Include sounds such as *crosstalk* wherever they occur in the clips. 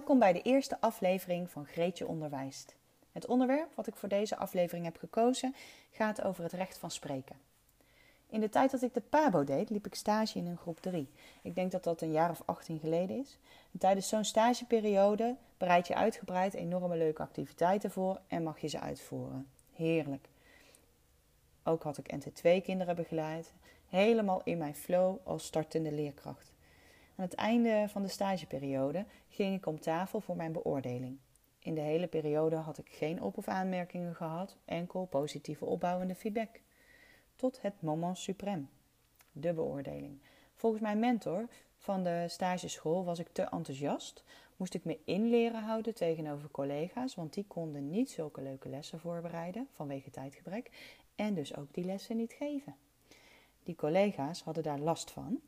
Welkom bij de eerste aflevering van Greetje Onderwijst. Het onderwerp wat ik voor deze aflevering heb gekozen gaat over het recht van spreken. In de tijd dat ik de PABO deed, liep ik stage in een groep 3. Ik denk dat dat een jaar of 18 geleden is. En tijdens zo'n stageperiode bereid je uitgebreid enorme leuke activiteiten voor en mag je ze uitvoeren. Heerlijk. Ook had ik NT2 kinderen begeleid, helemaal in mijn flow als startende leerkracht. Aan het einde van de stageperiode ging ik om tafel voor mijn beoordeling. In de hele periode had ik geen op- of aanmerkingen gehad, enkel positieve opbouwende feedback. Tot het moment suprême, de beoordeling. Volgens mijn mentor van de stageschool was ik te enthousiast, moest ik me inleren houden tegenover collega's, want die konden niet zulke leuke lessen voorbereiden vanwege tijdgebrek en dus ook die lessen niet geven. Die collega's hadden daar last van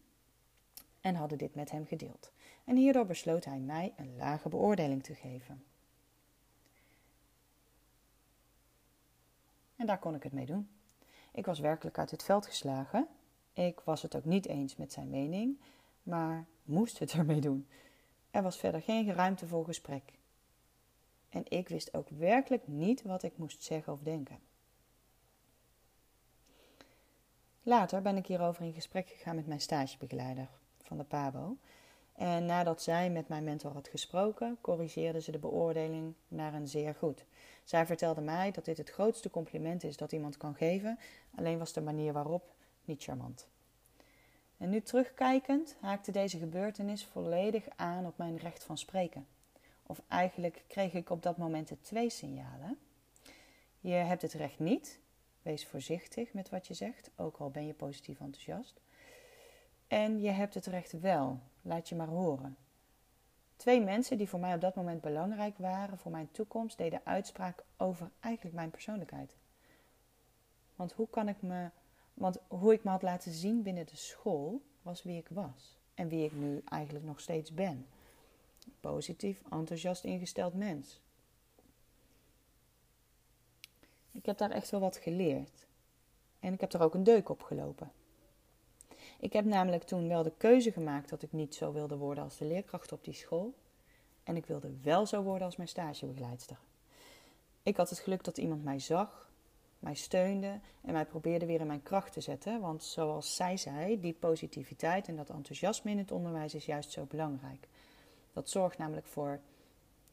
en hadden dit met hem gedeeld. En hierdoor besloot hij mij een lage beoordeling te geven. En daar kon ik het mee doen. Ik was werkelijk uit het veld geslagen. Ik was het ook niet eens met zijn mening, maar moest het ermee doen. Er was verder geen ruimte voor gesprek. En ik wist ook werkelijk niet wat ik moest zeggen of denken. Later ben ik hierover in gesprek gegaan met mijn stagebegeleider van de PABO. En nadat zij met mijn mentor had gesproken, corrigeerde ze de beoordeling naar een zeer goed. Zij vertelde mij dat dit het grootste compliment is dat iemand kan geven, alleen was de manier waarop niet charmant. En nu terugkijkend haakte deze gebeurtenis volledig aan op mijn recht van spreken. Of eigenlijk kreeg ik op dat moment twee signalen. Je hebt het recht niet, wees voorzichtig met wat je zegt, ook al ben je positief enthousiast. En je hebt het recht wel, laat je maar horen. Twee mensen die voor mij op dat moment belangrijk waren voor mijn toekomst, deden uitspraak over eigenlijk mijn persoonlijkheid. Want hoe kan ik me, want hoe ik me had laten zien binnen de school, was wie ik was. En wie ik nu eigenlijk nog steeds ben. Positief, enthousiast ingesteld mens. Ik heb daar echt wel wat geleerd. En ik heb er ook een deuk op gelopen. Ik heb namelijk toen wel de keuze gemaakt dat ik niet zo wilde worden als de leerkracht op die school. En ik wilde wel zo worden als mijn stagebegeleidster. Ik had het geluk dat iemand mij zag, mij steunde en mij probeerde weer in mijn kracht te zetten. Want zoals zij zei, die positiviteit en dat enthousiasme in het onderwijs is juist zo belangrijk. Dat zorgt namelijk voor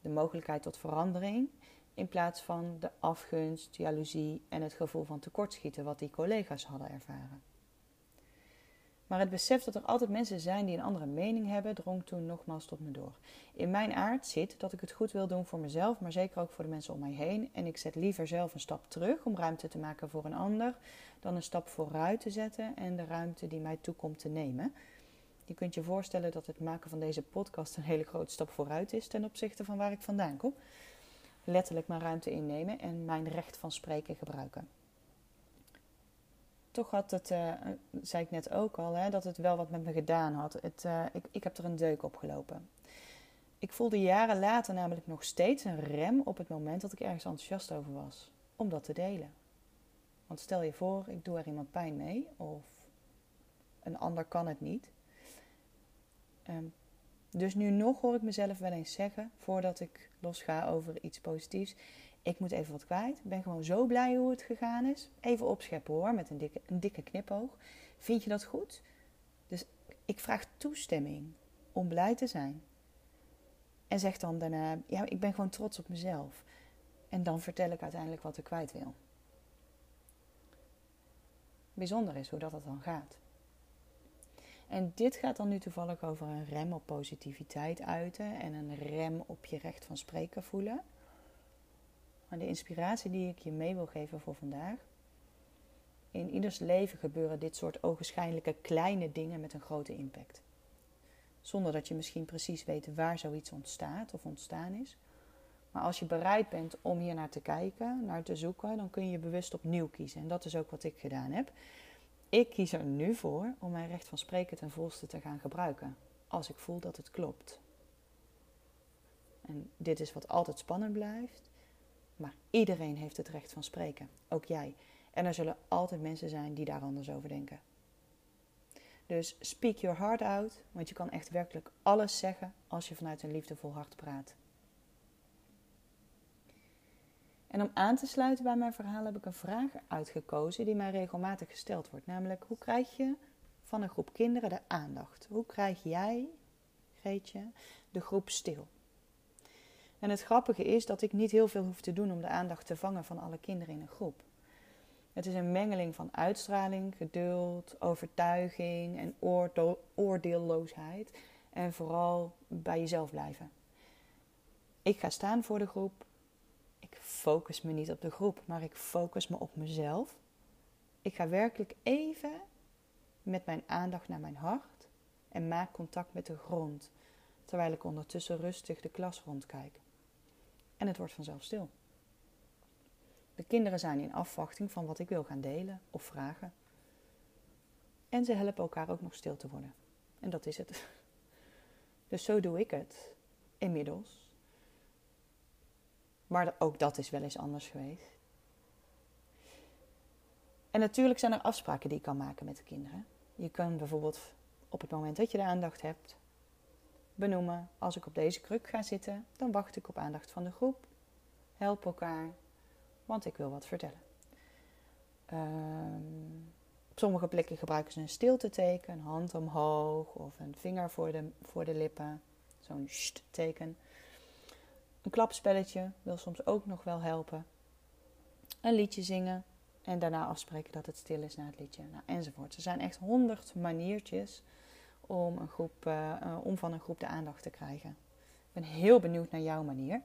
de mogelijkheid tot verandering in plaats van de afgunst, jaloezie en het gevoel van tekortschieten wat die collega's hadden ervaren. Maar het besef dat er altijd mensen zijn die een andere mening hebben, drong toen nogmaals tot me door. In mijn aard zit dat ik het goed wil doen voor mezelf, maar zeker ook voor de mensen om mij heen. En ik zet liever zelf een stap terug om ruimte te maken voor een ander, dan een stap vooruit te zetten en de ruimte die mij toekomt te nemen. Je kunt je voorstellen dat het maken van deze podcast een hele grote stap vooruit is ten opzichte van waar ik vandaan kom. Letterlijk mijn ruimte innemen en mijn recht van spreken gebruiken toch had het, uh, zei ik net ook al, hè, dat het wel wat met me gedaan had. Het, uh, ik, ik heb er een deuk op gelopen. Ik voelde jaren later namelijk nog steeds een rem op het moment dat ik ergens enthousiast over was. Om dat te delen. Want stel je voor, ik doe er iemand pijn mee. Of een ander kan het niet. Um, dus nu nog hoor ik mezelf wel eens zeggen, voordat ik losga over iets positiefs ik moet even wat kwijt. Ik ben gewoon zo blij hoe het gegaan is. Even opscheppen hoor, met een dikke, een dikke knipoog. Vind je dat goed? Dus ik vraag toestemming om blij te zijn. En zeg dan daarna, ja, ik ben gewoon trots op mezelf. En dan vertel ik uiteindelijk wat ik kwijt wil. Bijzonder is hoe dat, dat dan gaat. En dit gaat dan nu toevallig over een rem op positiviteit uiten en een rem op je recht van spreken voelen. Maar de inspiratie die ik je mee wil geven voor vandaag. In ieders leven gebeuren dit soort ogenschijnlijke kleine dingen met een grote impact. Zonder dat je misschien precies weet waar zoiets ontstaat of ontstaan is. Maar als je bereid bent om hier naar te kijken, naar te zoeken, dan kun je bewust opnieuw kiezen. En dat is ook wat ik gedaan heb. Ik kies er nu voor om mijn recht van spreken ten volste te gaan gebruiken. Als ik voel dat het klopt. En dit is wat altijd spannend blijft. Maar iedereen heeft het recht van spreken, ook jij. En er zullen altijd mensen zijn die daar anders over denken. Dus speak your heart out, want je kan echt werkelijk alles zeggen als je vanuit een liefdevol hart praat. En om aan te sluiten bij mijn verhaal heb ik een vraag uitgekozen die mij regelmatig gesteld wordt. Namelijk, hoe krijg je van een groep kinderen de aandacht? Hoe krijg jij, Greetje, de groep stil? En het grappige is dat ik niet heel veel hoef te doen om de aandacht te vangen van alle kinderen in een groep. Het is een mengeling van uitstraling, geduld, overtuiging en oordeelloosheid. En vooral bij jezelf blijven. Ik ga staan voor de groep. Ik focus me niet op de groep, maar ik focus me op mezelf. Ik ga werkelijk even met mijn aandacht naar mijn hart en maak contact met de grond, terwijl ik ondertussen rustig de klas rondkijk. En het wordt vanzelf stil. De kinderen zijn in afwachting van wat ik wil gaan delen of vragen. En ze helpen elkaar ook nog stil te worden. En dat is het. *laughs* Dus zo doe ik het inmiddels. Maar ook dat is wel eens anders geweest. En natuurlijk zijn er afspraken die je kan maken met de kinderen. Je kan bijvoorbeeld op het moment dat je de aandacht hebt benoemen: als ik op deze kruk ga zitten, dan wacht ik op aandacht van de groep. Help elkaar, want ik wil wat vertellen. Um, op sommige plekken gebruiken ze een stilteteken, hand omhoog of een vinger voor de, voor de lippen, zo'n teken. Een klapspelletje wil soms ook nog wel helpen. Een liedje zingen en daarna afspreken dat het stil is na het liedje, nou, enzovoort. Er zijn echt honderd maniertjes om, een groep, uh, om van een groep de aandacht te krijgen. Ik ben heel benieuwd naar jouw manier.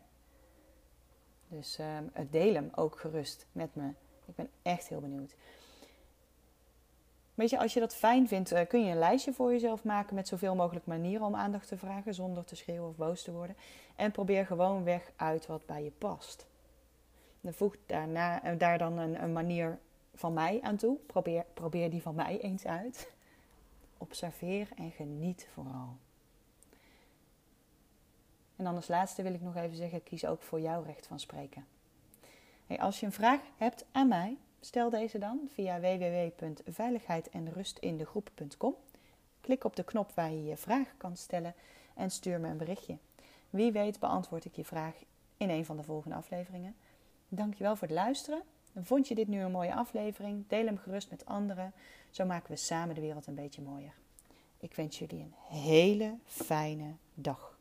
Dus uh, deel hem ook gerust met me. Ik ben echt heel benieuwd. Weet je, als je dat fijn vindt, uh, kun je een lijstje voor jezelf maken met zoveel mogelijk manieren om aandacht te vragen zonder te schreeuwen of boos te worden. En probeer gewoon weg uit wat bij je past. Dan voeg daarna, daar dan een, een, manier van mij aan toe. Probeer, probeer die van mij eens uit. Observeer en geniet vooral. En dan als laatste wil ik nog even zeggen: kies ook voor jouw recht van spreken. Hey, als je een vraag hebt aan mij, stel deze dan via www.veiligheid-en-rust-in-de-groep.com. Klik op de knop waar je je vraag kan stellen en stuur me een berichtje. Wie weet beantwoord ik je vraag in een van de volgende afleveringen. Dankjewel voor het luisteren. Vond je dit nu een mooie aflevering? Deel hem gerust met anderen. Zo maken we samen de wereld een beetje mooier. Ik wens jullie een hele fijne dag.